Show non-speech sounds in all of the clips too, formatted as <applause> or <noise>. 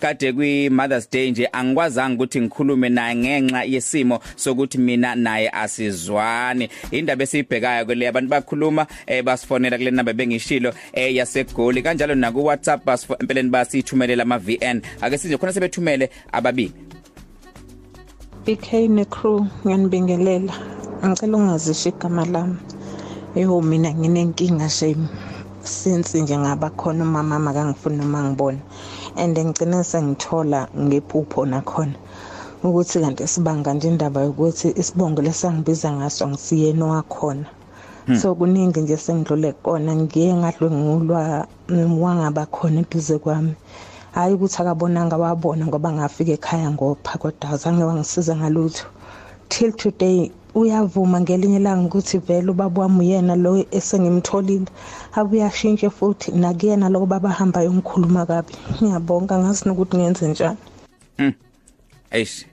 kade kwi Mother's Day nje angikwazanga ukuthi ngikhulume naye ngenxa yesimo sokuthi mina naye asizwani. Indaba esiyibhekayo kwele abantu bakhuluma eh basifonela kule number bengishilo eh yasegoli. Kanjalo na ku WhatsApp basempeleni basithumelela ama VN ake sinje khona sebethumele ababili. BK necrew ngiyanibingelela. Ngicela ungazisho igama lami. Eyo mina nginenkinga shame since nje ngaba khona umama makangifuna uma ngibona. And ngicine sengithola ngephupho nakhona. Ukuthi kanti sibanga nje indaba yokuthi isibongo lesangibiza ngaso ngisiyena wakhona so kuningi nje sengidlule kona ngiye ngadlwe ngulwa wangaba khona eduze kwami. Hayi ukuthi akabonanga wabona ngoba ngafika ekhaya ngopha kodwa azange wangisiza ngalutho. Till today uyavuma ngelinye ilanga ukuthi vele ubaba wami uyena lo esengimtholile. Abuyashintshe futhi nakuyena lo baba hamba yongikhuluma kabi. Ngiyabonga ngazi nokuthi ngenze njani. Mm eish.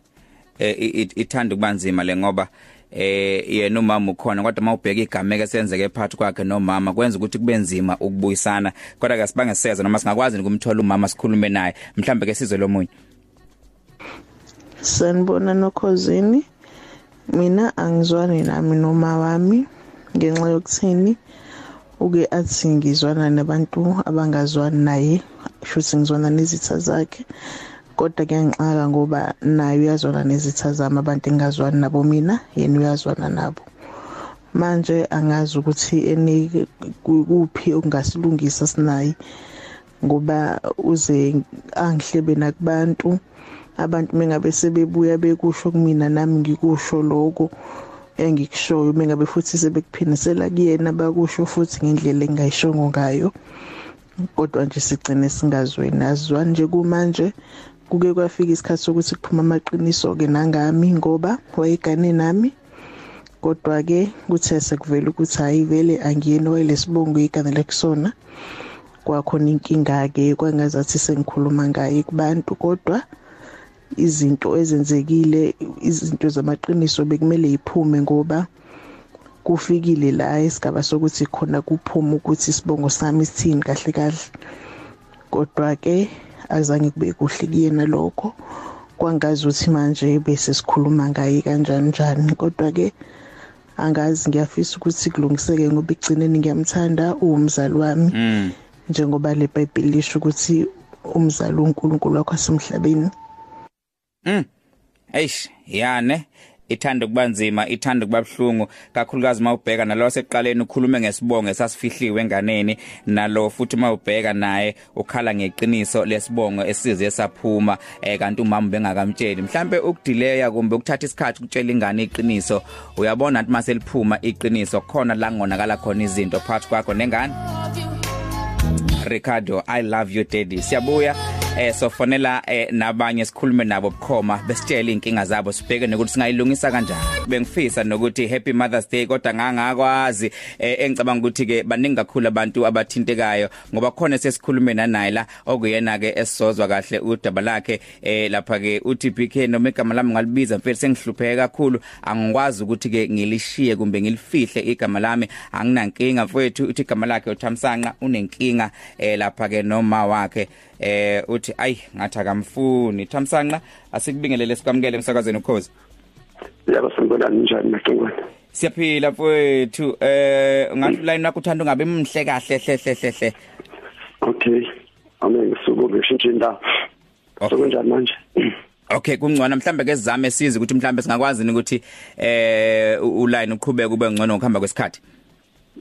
Eh ithanda kubanzima le ngoba eh yena umama ukhona kodwa mawubheka igama ke senzeke phakathi kwakhe nomama kwenza ukuthi kube nzima ukubuyisana. Kodwa ke sibange seza noma singakwazi ukumthola umama sikhulume naye mhlambe ke sizwe lomunye. Sanibona nokhosini mina angizwani nami noma wami ngenxa yokuthini uke athi ngizwana nabantu abangazwani naye shuthi ngizwana nezitha zakhe. Kodwa kuyangixaka ngoba naye uyazwana nezitha zami abantu engazwani nabo mina yena uyazwana nabo. Manje angazi ukuthi ene kuphi okungasilungisa sinayi ngoba uze angihlebe nakubantu. Abantu mengabe sebebuya bekusho kumina nami ngikusho lokho engikushoyo mengabe futhi sebekuphinisela kuyena bakusho futhi ngendlela engayishongo ngayo. Kodwa nje sigcine singazweni azizwani nje kumanje kuke kwafika isikhathi sokuthi kuphuma amaqiniso ke nangami ngoba wayegane nami. Kodwa ke kuthe sekuvela ukuthi hayi vele angiyena wayelesibongo igama lekusona kwakhona inkinga ke kwangazathi sengikhuluma ngaye kubantu kodwa izinto ezenzekile izinto zamaqiniso bekumele iphume ngoba kufikile la esigaba sokuthi khona kuphuma ukuthi isibongo sami sithini kahle kahle. Kodwa ke azange kube kuhle kuyena lokho kwangazi ukuthi manje bese sikhuluma ngaye kanjani njani. Kodwa ke angazi ngiyafisa ukuthi kulungiseke ngoba igcineni ngiyamthanda uwumzali wami. Njengoba le Bhayibheli lisho ukuthi umzali uNkulunkulu wakho asemhlabeni. Mm. Eish, yane. Ithanda kubanzima ithanda kubabhlungu kakhulukazi mawubheka nalo seqaleni ukhulume ngesibongo esasifihliwe enganeni nalo futhi mawubheka naye ukhala ngeqiniso lesibongo esize saphuma eh kanti umama bengakamtsheli. Mhlambe ukudileya kumbe ukuthatha isikhathi ukutshela ingane iqiniso uyabona ukuthi mase liphuma iqiniso khona la ngonakala khona izinto phakathi kwakho nengane? Ricardo I love you daddy. Siyabuya. Eh sofonela eh nabanye sikhulume nabo bukhoma besitshela inkinga zabo sibheke nokuthi singayilungisa kanjani. Bengifisa nokuthi happy mothers day kodwa ngangakwazi eh engicabanga ukuthi ke baningi kakhulu abantu abathintekayo ngoba khona sesikhulume nanaye la okuyena ke esizozwa kahle udaba lakhe eh lapha ke uthi PK noma igama lami ngalibiza mfethu sengihlupheka kakhulu. Angikwazi ukuthi ke ngilishiye kumbe ngilifihle igama lami. Anginankinga mfethu uthi igama lakhe uThamsanqa unenkinga eh lapha ke noma wakhe eh uthi ayi ngathi akamfuni. Thamsanqa asikubingelele sikwamukele emsakazweni ukhozi. Yebo singibona njani maqingwana Siyaphila mfowethu eh ngathi line lakho uthanda ungabe mhle kahle hle hle hle hle. Okay. Ame ngisuku ngishintshe indawo. Sokunjani manje? Okay kungcona mhlambe ke sizame size ukuthi mhlambe singakwazi ukuthi eh uline uqhubeka ube ngcono ngokuhamba kwesikhathi.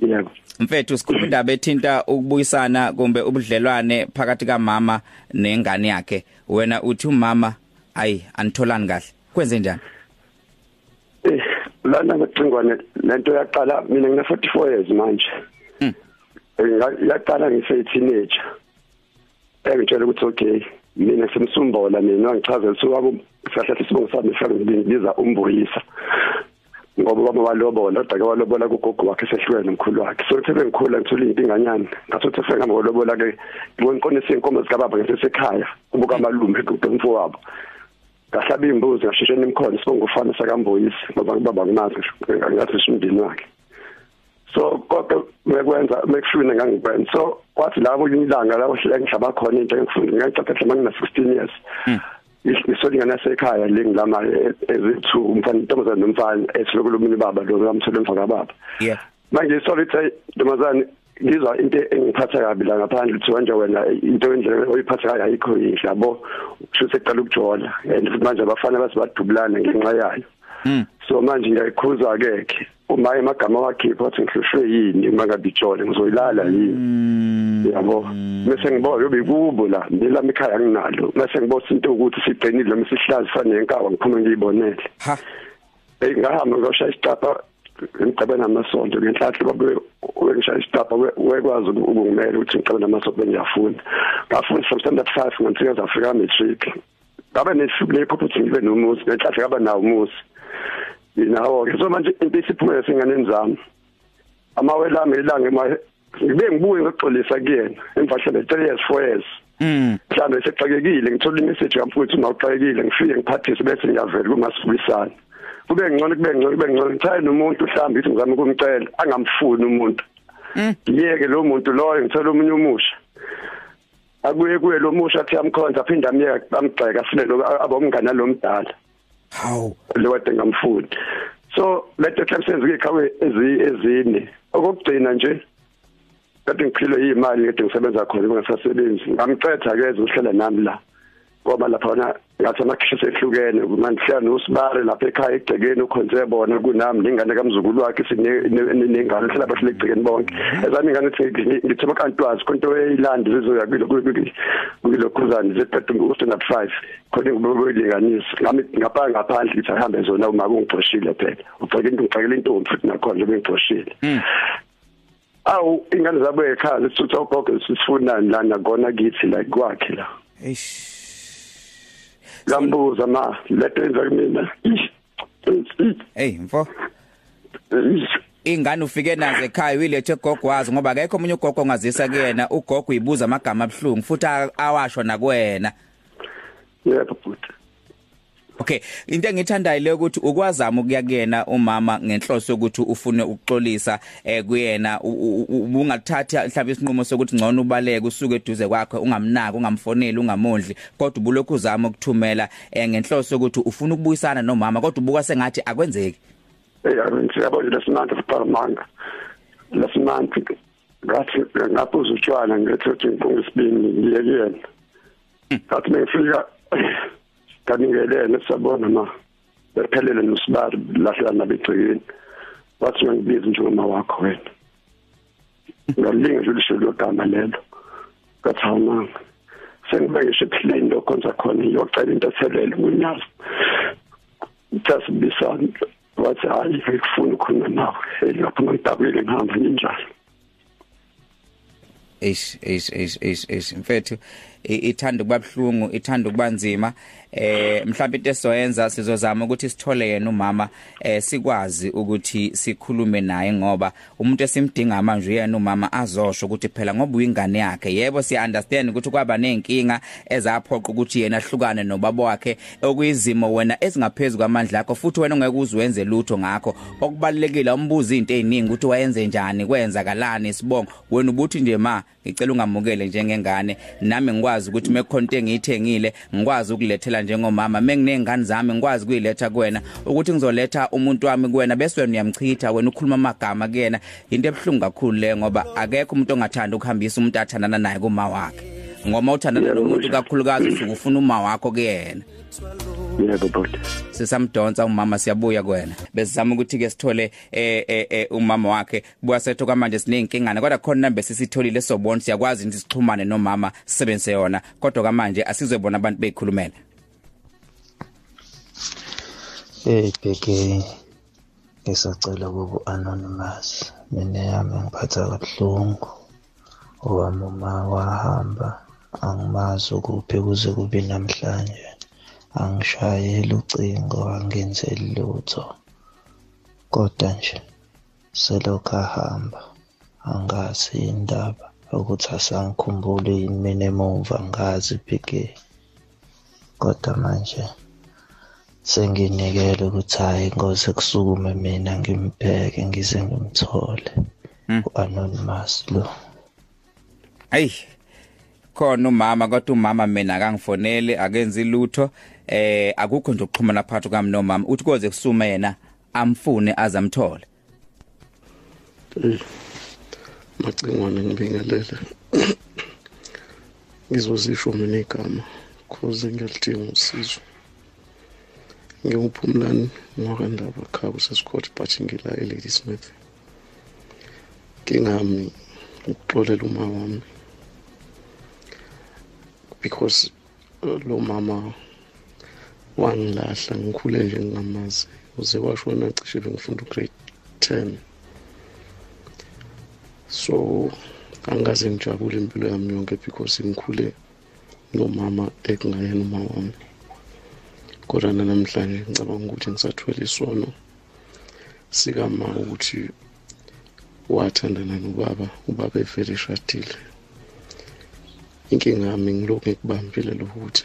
Yebo. Mfethu sikhuluma indaba ethinta ukubuyisana kumbe ubudlelwane phakathi kamama nengane yakhe. Wena uthi umama ayi anitholani kahle. Kwenze njani? Eh lana ngicingwane lento yaqala mina ngina 44 years manje. Mm. yaqala ngise teenager engitshela ukuthi okay mina simsumbola mina wangichazela ukuthi wabo sihlahla isibongo sami sihlala ngibiza umbuyisa. Ngoba baba walobola kodwa ke walobola kugogo wakhe sehlukene nomkhulu wakhe. So kuthe bengikhula ngithola impinganyana ngasothi sengama walobola ke ngibonqonisa inkomo zikababa ngesekhaya kubuka amalume kumfo wabo. Ngahlaba imbuzi ngashishena imkhono sibonga ufana sakamboyisi ngoba ubaba ngimazi ngathi simndini wakhe. So konke mekwenza mekufuna ngangikwenza. So kwathi labo ilanga la ohlele ngihlaba khona into engifunda ngicaphethe mangina 16 years. Isonga nasekhaya lengilama ezithu umfana intombazana nomfana esiloko lomini baba lo ngamthole emva baba yeah. Manje sorry say ntombazana ngizwa into engiphatha kabi la ngaphandle uthi wanje wena into endlela oyiphatha kayo ayikho yinhle yabo? Kusho seqala ukujola and futhi manje abafana basibadubulana ngenxa yayo. So manje ngiyakhuza ke ke uma emagama wakhipha wathi ngihlushwe yini mangabijole ngizoyilala yini? Yabo. Bese ngibona yobe kubo la nilami ekhaya nginalo. Bese ngibona into ukuthi siqinile noma sihlazi fanele enkawa ngiphuma ngiyibonele. Ha. Hey ngahamba ngoshaya isitapa ngicabana namasonto ngenhlathi babe ngishaya isitapa wekwazi ukungimela ukuthi ngicabana namasonto bengiyafunda. Ngafunda from standard 5 ngifika zafika matric. Ngabe nesuku lepho ukuthi ngibe nomuzi ngenhlathi ngaba nawo umuzi yinawo ke so manje into isiphumele singaneni zami amawela ami ilanga ngibe ngibuye ngoxolisa kuyena emva hlale 3 years 4 years. Mm. Mhlambe sexakekile ngithola imessage kamfuthu mawuxakekile ngifike ngiphathise bese ngiyavela kumasibuyisana kube ngcono kube ngcono kube ngcono. Ngithaye nomuntu mhlambe ithi ngizama ukumcela angamfuni umuntu. Ngiyeke lo muntu loyo ngithola omunye umusha. Akuye kuye lo musha athi amkhonza aphinde amyeka amgxeka sine lo abomngane lomdala hawu. Lo kade ngamfuni. So lethe hlamsenze ikhawe ezi ezine. Okugcina nje kade ngiphile imali kade ngisebenza khona ngingasasebenzi ngamcetha ke ezohlala nami la. Ngoba lapha wona ngathi amakhishi sehlukene mandihlala nosibare lapha ekhaya egcekeni ukhonze bona kunami nengane kamzukulu wakhe sinengane hlala bahle egcekeni bonke. Ezami ingane ngithi makantwazi konto eyilandi zizoya kulo kulo khuzani zedade ngustandard 5 khona ngibokulinganisa ngami ngapha ngaphandle ngithi ahambe zona uma kungixoshile phela. Ugceke into ngixakela intombi futhi nakhona nje bengixoshile awu ingane zabo ekhaya sithutha ugogo sisifunani lana kona kithi la kwakhe la. Eish. Ngambuza ma letenza kumina? Hey mfo. Ingane ufike nazo ekhaya uyilethe gogo wazi ngoba akekho umunye ugogo ongazisa kuyena ugogo uyibuza amagama abhlungu futhi awasho nakuwena. Yebo futhi. Okay into engithandayo le ukuthi ukwazama ukuya kuyena umama ngenhloso yokuthi ufune ukuxolisa eh kuyena ungathatha mhlawumbe isinqumo sokuthi ngcono ubaleke usuke eduze kwakhe ungamnaki ungamfoneli ungamondli kodwa ubulokhu uzama ukuthumela eh ngenhloso yokuthi ufuna ukubuyisana nomama kodwa ubuka sengathi akwenzeki. Hey ngiyabo lesimanje siparamanga lesimanje ngathi ngaphuza utshwala ngithi uthi ngisibini ngiyekuyena. Ngathi ngifika kaningelene sabona ma bephelele nosibari lahla nabegcekeni wathi ngibiza njengoma wakho wena. Ngalinga nje lisho logama lelo. Ngathi awumanga sengibe ngisho ephileni lokhonza khona yocela into ethelele kunyazi. Just bisana wathi hayi ngikufuna ukukhuluma nawe. Lapho ngidabule ngihamba njalo eish eish eish eish eish. Mfethu ithanda kuba bhlungu ithanda kuba nzima. Eh mhlawumbe into esizoyenza sizozama ukuthi sithole yena umama eh sikwazi ukuthi sikhulume naye ngoba umuntu esimdinga manje uyena umama azosho ukuthi phela ngoba uyingane yakhe. Yebo si understand ukuthi kwaba nenkinga ezaphoqa ukuthi yena ahlukane nobaba wakhe okuyizimo wena ezingaphezulu kwamandla akho futhi wena ungeke uzwenze lutho ngakho. Okubalekile umbuza izinto eziningi ukuthi wayenze njani kwenzakalani sibonga wena ubuthi nje ma ngicela ungamukele njengengane. Nami ngikwazi ukuthi mekhonto engiyithengile ngikwazi ukulethela njengomama. Menginengane zami ngikwazi kuyiletha kuwena. Ukuthi ngizoletha umuntu wami kuwena bese wena uyamchitha wena ukhuluma amagama kuyena. Into ebhlungu kakhulu le ngoba akekho umuntu ongathanda ukuhambisa umuntu athandana naye kuma wakhe ngoma uthandana nomuntu kakhulukazi usuke ufuna uma wakho kuyena. Yebo bhuti sisamdonsa umama siyabuya kuwena besizama ukuthi ke sithole eh eh umama wakhe. Buya sethu kwamanje sineyinkinga kodwa khona nambe sisitholile sobona siyakwazi ukuthi sixhumane nomama sisebenzise yona. Kodwa kwamanje asizobona abantu beyikhulumela Hey bheke ngisacela kubu anonymous. Mina yami ngiphatha kabuhlungu. Owami uma wahamba angimazi ukuphi kuze kube namhlanje. Angishayeli ucingo angenzeli lutho. Kodwa nje selokhu ahamba angazi indaba ukuthi asangikhumbule yini mina emuva ngazi bheke kodwa manje senginikele ukuthi hayi ngoze kusukume mina ngimbheke ngize ngimthole u-anonymous lo. Hey. Khona umama kodwa umama mina akangifonele akenzi lutho. Eh akukho nje ukuxhumana phakathi kwami nomama. Uthi koze kusuma yena amfune azamthole. Eh, macingwane ngibingelele. Ngizozisho mina igama cause ngiyalidinga usizo. Ngiwuphumlani ngokandaba khabo sesikhothi but ngila eLady Smith. Ngingami ukuxolela uma wami. Because uh, lo mama wangilahla ngikhule nje ngingamazi uze washona cishe bengifunda ugrade 10 so angaze ngijabule impilo yami yonke because ngikhule nomama ekungayena uma wami. Kodwa namhlanje ngicabanga ukuthi ngisathwele isono sikama ukuthi wathandana nobaba ubaba evele eshadile. Inkinga yami ngilokhu ngikubambile lokuthi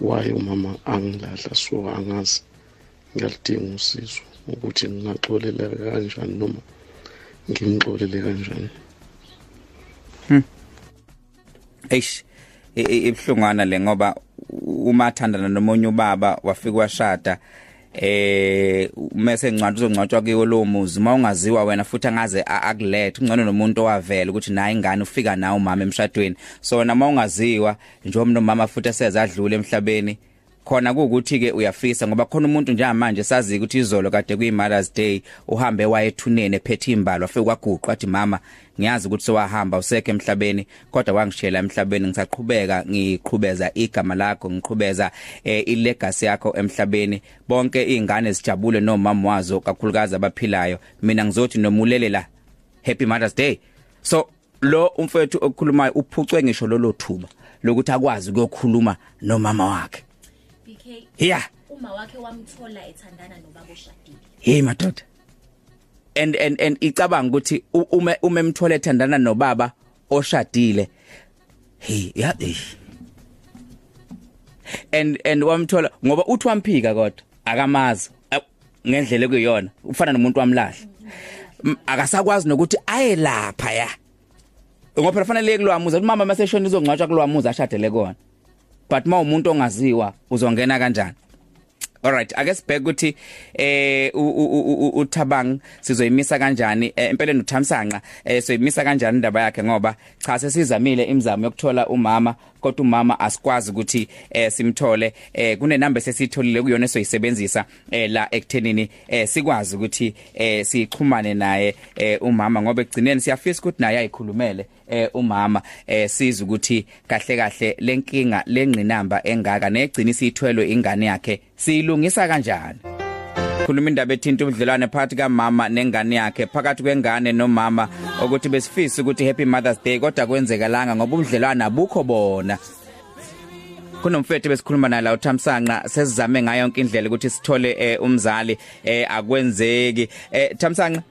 why umama angilahla so angazi? Ngiyalidinga usizo ukuthi ngingaxolela kanjani noma ngimxolele kanjani? Eish ibhlungana le ngoba uma thandana nomunye ubaba wafika washada eh mase ngcwadi uzongcwatshwa kuyo lo muzi. Uma ungaziwa wena futhi angaze akulethe ungcono nomuntu owavela ukuthi naye ingane ufika nawe umama emshadweni. So nama ungaziwa njengoba nomama futhi esezadlula emhlabeni khona kuukuthi ke uyafisa ngoba khona umuntu njengamanje sazi ukuthi izolo kade kuyi Mother's Day uhambe wayethunene ephethe imbalo afike kwaguqa athi mama ngiyazi ukuthi sewahamba usekho emhlabeni kodwa wangishela emhlabeni ngisaqhubeka ngiqhubeza igama lakho ngiqhubeza eh, ilegacy yakho emhlabeni. Bonke izingane zijabule nomama wazo kakhulukazi abaphilayo. Mina ngizothi nomulele la happy mother's day. So lo umfethu okukhulumayo uphucwe ngisho lolo thuba lokuthi akwazi ukuyokhuluma nomama wakhe. BK yeah uma wakhe wamthola ethandana nobaba oshadile. Hey madoda. And and and icabanga ukuthi u- ume ume emthole ethandana nobaba oshadile. Hey yeah eh. and and wamthola ngoba uthi wamphika kodwa akamazi Eh, ngendlela ekuyona ufana nomuntu wamlahla. M- akasakwazi nokuthi aye lapha ya. Ngoba phela fanele kulwamuza ukuthi mama maseshona izongcwatshwa kulwamuza ashadele kona. But mawumuntu ongaziwa uzongena kanjani? Alright ake sibheke ukuthi eh u- u- u- u- uThabang sizoyimisa kanjani? Eh, empeleni uThamsanqa eh soyimisa kanjani indaba yakhe? Ngoba cha sesizamile imizamo yokuthola umama kodwa umama asikwazi ukuthi eh simthole eh kune number sesitholile kuyona esoyisebenzisa eh la ekuthenini eh sikwazi ukuthi eh sixhumane naye eh umama ngoba egcineni siyafisa ukuthi naye ayikhulumele eh umama eh siza ukuthi kahle kahle lenkinga lengqinamba engaka negcina isithwelwe ingane yakhe siyilungisa kanjani? Khuluma indaba ethinta ubudlelwane phakathi kamama nengane yakhe phakathi kwengane nomama ukuthi besifisa ukuthi happy mothers day kodwa kwenzekalanga ngoba ubudlelwane abukho bona. Kunomfethu besikhuluma naye la uThamsanqa sesizame ngayo yonke indlela ukuthi sithole eh, umzali eh, akwenzeki. Eh, Thamsanqa?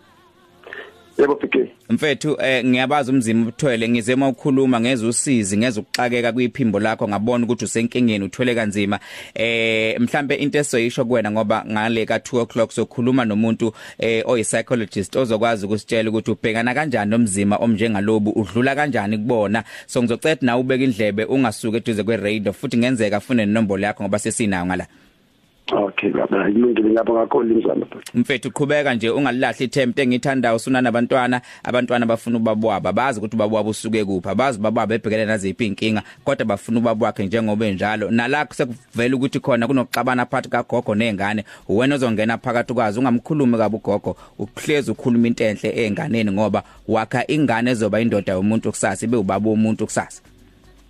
Yebo PK mfethu eh, ngiyabaza umzimba ubuthwele ngize uma ukhuluma ngeza usizi ngeza ukuxakeka kwiphimbo lakho ngabona ukuthi usenkingeni uthwele kanzima. Eh mhlambe into esoyisho kuwena ngoba ngale ka 2 o'clock sokhuluma nomuntu eh oyi psychologist ozokwazi ukusitshela ukuthi ubhekana kanjani nomzima omjengalobu udlula kanjani kubona. So ngizocela na ubeke indlebe ungasuke eduze kwe radio futhi ngenzeka afune inombolo yakho ngoba sesinayo ngala. Okay baba. Ilungile ngapha ngakhona imizamo mfethu qhubeka nje ungalilahli ithempe engithandayo usuna nabantwana. Abantwana bafuna ubabwaba. Bazi ukuthi ubabwaba usuke kupha bazi bababa ebhekene naziphi inkinga kodwa bafuna ubabwakhe njengoba enjalo. Nalakho sekuvela ukuthi khona kunokuxabana phakathi kagogo nezingane wena ozongena phakathi kwazo ungamkhulumi kabi ugogo. Ukuhlezi ukhuluma into enhle einganeni ngoba wakha ingane ezoba indoda yomuntu kusasa ibe ubaba womuntu kusasa.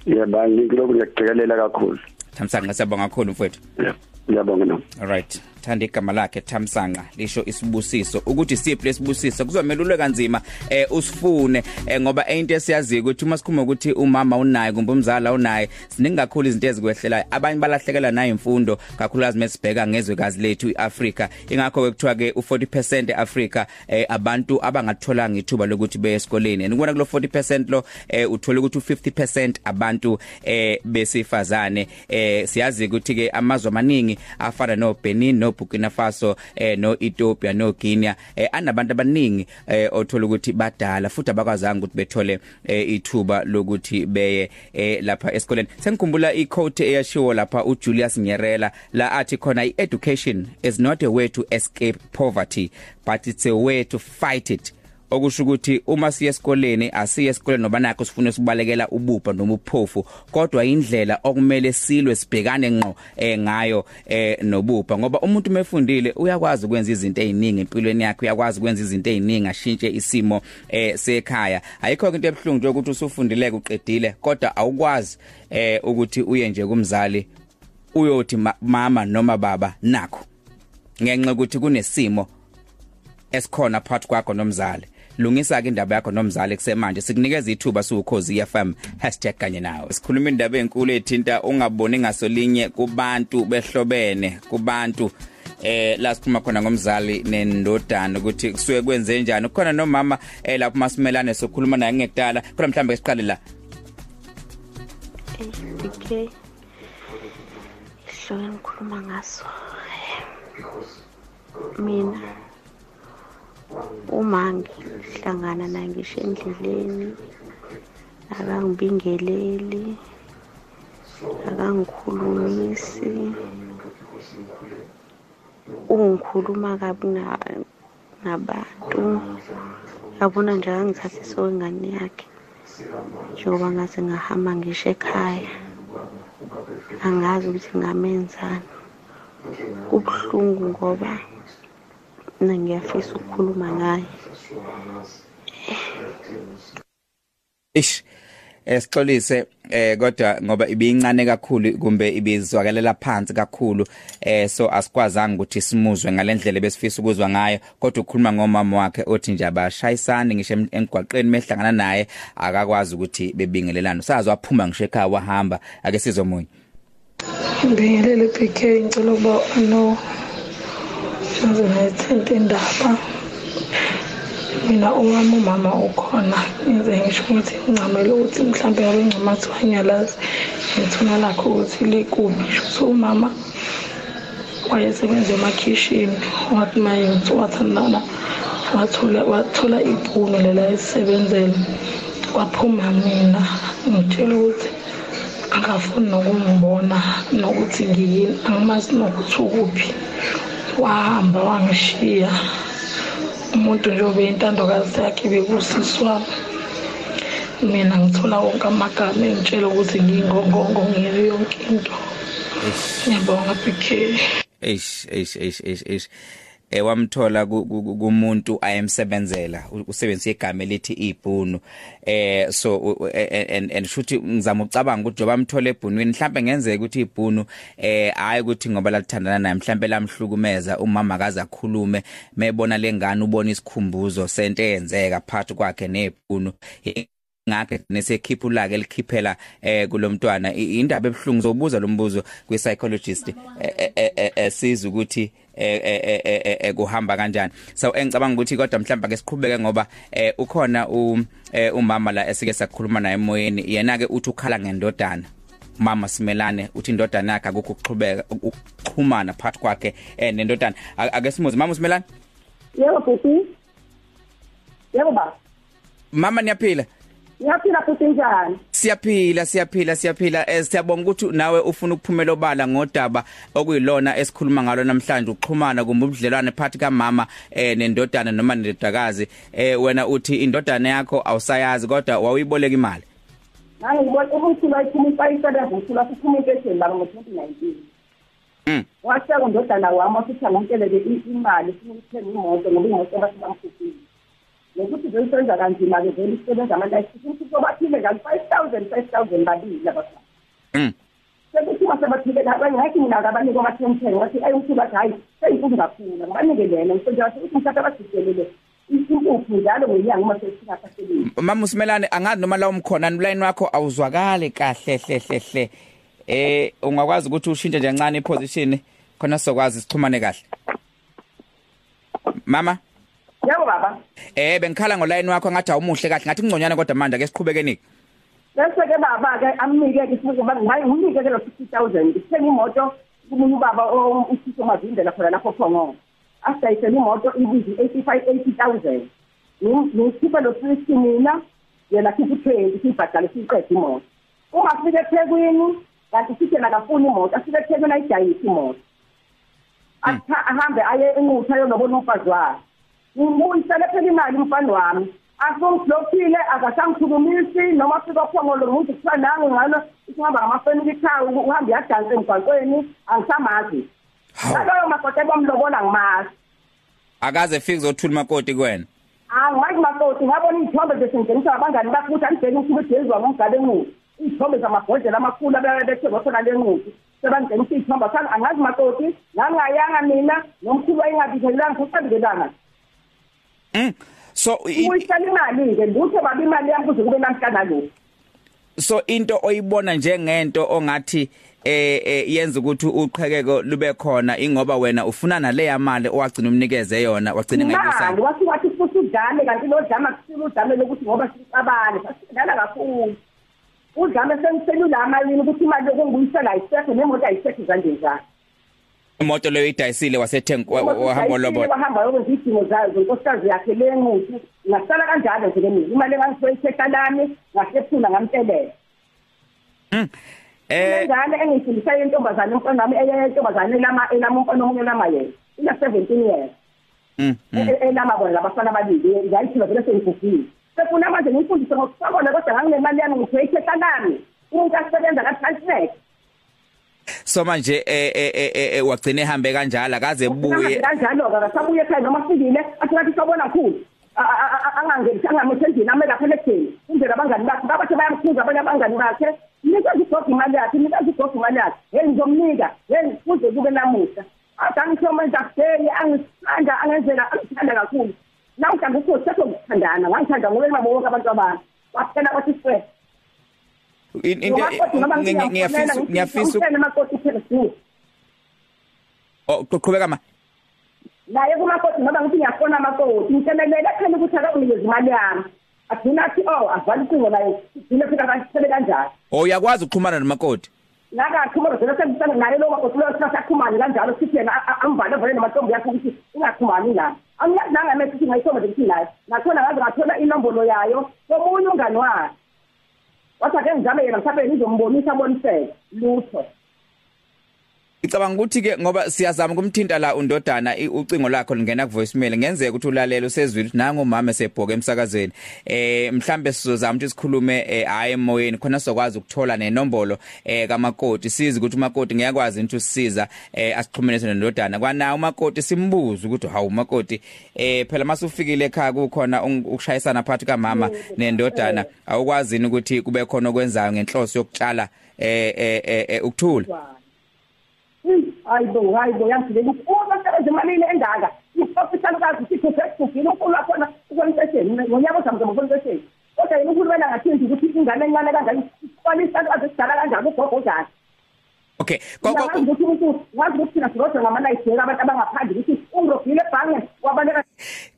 Yebo ngilokhu ngiyakujikelela kakhulu. Thamsanqa siyabonga kakhulu mfethu. Yebo. Ngiyabonga nami Alright. Thanda igama lakhe Thamsanqa lisho isibusiso. Ukuthi siphi lesibusiso? Kuzomelulwe kanzima eh usifune eh, ngoba into esiyaziyo ukuthi uma sikhuluma ukuthi umama unaye kumbe umzala unaye siningi kakhulu izinto ezikwehlelayo abanye balahlekelwa nayo imfundo kakhulukazi mesibheka ngezwekazi lethu iAfrika. Ingakho ke kuthiwa ke u40% eAfrika eh, abantu abangatholanga ithuba lokuthi beye esikoleni. Nikubona kulo 40% lo eh, uthola ukuthi u50% abantu eh, besifazane. Eh, siyazi ukuthi ke amazwe amaningi amaningi afana no Benin no Burkina Faso eh no Ethiopia no Guinea eh anabantu abaningi eh othola ukuthi badala futhi abakwazanga ukuthi bethole eh, ithuba lokuthi beye eh, lapha esikoleni. Sengikhumbula iquote eyashiwo lapha uJulius Nyerela la athi khona i-education is not a way to escape poverty but it's a way to fight it. Okusho ukuthi uma siya esikoleni asiye esikoleni noba nakho sifuna ukubalekela ubupha noma uphofu kodwa indlela okumele silwe sibhekane ngqo eh ngayo eh nobupha ngoba umuntu mefundile uyakwazi ukwenza izinto eziningi empilweni yakhe uyakwazi ukwenza izinto eziningi ashintshe isimo eh sekhaya. Ayikho into ebhlungu nje ukuthi usufundile uqedile kodwa awukwazi eh ukuthi uye nje kumzali uyothi ma- mama noma baba nakho. Ngenxa ukuthi kunesimo esikhona phakathi kwakho nomzali. Lungisa ke indaba yakho nomzali kusemanje. Sikunikeza ithuba siwukhozi FM #kanye nawe. Sikhuluma indaba enkulu ethinta ungaboni ngasolinye kubantu behlobene kubantu eh la sikhuluma khona ngomzali nendodana ukuthi kusuke kwenze njani. Kukhona nomama eh lapho masimelane sokhuluma naye ngekudala kodwa mhlambe siqale la. HBK ihloko engikhuluma ngaso. Mina. Uma ngihlangana naye ngisho endleleni. Akangibingeleli akangikhulumisi. Ungikhuluma kabi na- nabantu. Yabona nje akangithathi sowengane yakhe njengoba ngaze ngahamba ngisho ekhaya. Angazi ukuthi ngamenzani kubuhlungu ngoba mina ngiyafisa ukukhuluma naye. Ish esixolise eh kodwa ngoba ibincane kakhulu kumbe ibizwakalela phansi kakhulu eh so asikwazanga ukuthi simuzwe ngalendlela besifisa ukuzwa ngayo. Kodwa ukhuluma ngomama wakhe othi nje abashayisani ngisho em- emgwaqeni mehlangana naye akakwazi ukuthi bebingelelana sazi waphuma ngisho ekhaya wahamba ake sizomunye Ngibingelele PK ngicela ukuba no senze ngayithinte indaba mina owami umama ukhona ngize ngisho ukuthi ngicamele ukuthi mhlawumbe yabe ngcamathi wanyalazi ngithuna lakho ukuthi likubi sho umama wayesebenza emakhishini wathi maye wathandana wathola wathola ibhunu lela esebenzele kwaphuma mina ngitshela ukuthi akafuni nokungibona nokuthi ngiyini angimazi nokuthi ukuphi. Wahamba wangishiya. Umuntu njengoba intandokazi yakhe bekusisi wami mina ngithola wonke amagama engitshela ukuthi ngiyingongongo ngiyo yonke into. Ngiyabonga bk eish eish eish eish eish. Eh wamthola ku- ku- ku- kumuntu ayemsebenzela u- usebenzisa igama elithi ibhunu. Eh so e- e- and and shuthi ngizama ucabanga ukuthi njoba amthole ebhunwini mhlambe ngenzeka ukuthi ibhunu eh hayi ukuthi ngoba lathandana naye mhlambe lamhlukumeza umama akaze akhulume mebona lengane ubona isikhumbuzo sento eyenzeka phakathi kwakhe nebhunu. Ngakhe nesekhiphu lake elikhiphela eh kulomntwana indaba ebhlungu zobuza lo mbuzo kwi psychologist esiza ukuthi eh eh, eh, eh, eh, kuhamba kanjani. So engicabanga ukuthi kodwa mhlawumbe ke siqhubeke ngoba eh ukhona eh, umama la esike sakhuluma naye emoyeni. Yena ke uthi ukhala ngendodana. Mama simelane uthi indodana yakhe akukho ukuxhubeka ukuxhumana phakathi kwakhe eh nendodana. Ake simuze. Mama simelane Yebo futhi. Yebo ba. mama niyaphila? Ngiyaphila futhi njani? Siyaphila siyaphila siyaphila eh siyabonga ukuthi nawe ufuna ukuphumela obala ngodaba okuyilona esikhuluma ngalo namhlanje uxhumana kumbe ubudlelwane phakathi kamama eh nendodana noma nendodakazi eh wena uthi indodana yakho awusayazi kodwa wawuyiboleka imali Nami ngibona ukuthi bayiphuma ipayisebenza uthula siphuma impesheni la ngo-2019. Mm. Washaya undodana wami wasithi angontelele i- imali sifuna ukuthenga imoto ngoba imoto basibamkhuphile. Nokuthi beyisebenza kanzima-ke vele isebenza ama-night ukuthi sobaphile ngalo five thousand five thousand babili abafana. mm. Sekuthi masebathikela abanye ngathi mina ngabanike ama-ten ten wathi ayi ukuthi bathi hhayi seyinkulu kakhulu ngibanike lena ngisenzela ukuthi mhlawumbe basidelele impuphu njalo ngenyanga uma sesingasasebenzi mama usimelane angazi noma la umkhona uline wakho awuzwakali kahle hle hle hle. Eh ungakwazi ukuthi ushintshe nje kancane iposition khona sizokwazi sixhumane kahle. Mama? Yebo baba. Eh bengikhala ngoline wakho ngathi awumuhle kahle ngathi ngconyana kodwa manje ake siqhubekeni. Bese-ke baba-ke amnike-ke hayi nginike-ke lo fifty thousand. Ngithenga imoto kumunye ubaba usisi mazindela khona lapho phongo asidayisela imoto ibizi 85 80000 ngikhipha lo 60 mina yena khipha 20 sibhadala siqede imoto. Uma sifike eThekwini kanti sithe nakafuna imoto asifike eThekwini ayidayisa imoto. Ahambe aye enqutha ayonobona umfazi wakhe. Ngibuyisele phela imali umfana wami. Asongiblockile akasangikhulumisi noma fika khona lo muntu kuthiwa nangu ngalo isihamba ngamafamily car uhambe yadansa emgwaqweni angisamazi. Ngaloyo makoti bamlobola ngimazi. Akaze fike zothula makoti kwena angimazi makoti ngabona iy'thombe besingenisa abangani bakho ukuthi andibheke ukuthi ubudezi wamomgabe enquti iy'thombe zamabhodlela amakhulu abebethe bakhona le nquti sebangenisa iy'thombe angazi makoti ngangingayanga mina nomkhulu wayengabithelelanga sasabingelanga Mm. So uyisela imali ke lutho babi imali yami kuze kube namhlanje lo. So into oyibona njengento ongathi eh yenza ukuthi uqhekeko lube khona ingoba wena ufuna nale yamali owagcina umnikeze yona wagcina ngayibusana. Wathi wathi futhi udlame kanti lo dlama kusile udlame lokuthi ngoba sicabane sasidala kakhulu. Udlame sengiselula amalini ukuthi imali lokunguyisela ayisekho nemoto ayisekho zakhe. Imoto leyo idayisile wasethenga wahamba lobo wahamba yokwenza idingo zayo zonkosikazi yakhe lenquthi ngasala kanjalo nje mina. Imali engangisoyithetha lami ngasephula ngamtelela. Mm eh ngane engifundisa yentombazane umfana wami eyentombazane lama elama umfana omunye lama yena. Ina 17 years mm elama bona labafana ababili yayithina vele sengigugile sefuna manje ngifundise ngokusabona kodwa nganginemali yami ngisoyithetha lami. Umuntu asebenza ka transnet so manje eh eh wagcina ehambe kanjalo akaze buye. kanjalo akasabuye ekhaya noma fikile athi ngathi sabona kakhulu angangeni angamthembini ame lapha lekudeni indlela abangani bakhe babathe bayamkhuza abanye abangani bakhe? Nika igogo imali yakhe nika igogo imali yakhe. Hey ngizomnika hey kuze kube namuhla. Adangisho manje akudeli angisithanda angenzela angithanda kakhulu. Na mhlawumbe ukuthi setho ngithandana ngangithanda ngoba mama wonke abantu abantu waphela bathi swe. Into ngiyafisa ngiyafisa emakoti phela siwo oh qhubeka ma. Naye kumakoti ngoba ngithi ngiyafona amakoti ngithelelele phela ukuthi akanginikeze imali yami. Agcina athi oh avala icingo naye igcine fika kanjisele kanjalo. Oh uyakwazi ukuxhumana nomakoti? Ngakaxhumana vele sengitshela naye lo makoti lo sasaxhumane kanjalo sithi yena angivale vele nomatombi yakhe ukuthi ingaxhumani naye angiyazi nangamese ukuthi ngayithoma nje ukuthi naye nakhona ngaze ngathola inombolo yayo. Komunye umngani wakhe. Wathi ake ngizame yena mhlawumbe ngizombonisa aboniseke lutho. Ngicabanga ukuthi ke ngoba siyazama kumthinta la undodana ucingo lakho lingena ku voicemail ngenzeka ukuthi ulalele usezwile nangu umama esebhoke emsakazweni. Eh mhlambe sizozama ukuthi sikhulume hayi emoyeni khona sokwazi ukuthola nenombolo eh kamakoti. Sizi ukuthi umakoti ngiyakwazi ukuthi usisiza eh asixhumenise nendodana. Kwana umakoti simbuza ukuthi hawu umakoti eh phela masufikile ekhaya kukhona ukushayisana phakathi kamama nendodana awukwazi ukuthi kube khona okwenzayo ngenhloso yokutshala eh eh ukuthula? Hayibo hayibo yangilela ukuthi uma sebenza emalini engaka isiofishalukazi sithi sesifile unkulu wakhona ukonsesheni ngonyaka ozamzama ukonsesheni kodwa yena uhulumeni angathinzi ukuthi ingane encane kanjani isikwalisalukazi sidala kanjani ugogo njani? Okay. Ngoba ukuthi umuntu wazi ukuthi thina sirodwa ngamanayijeka abantu abangaphandle ukuthi ungirobhile ebhange wabaleka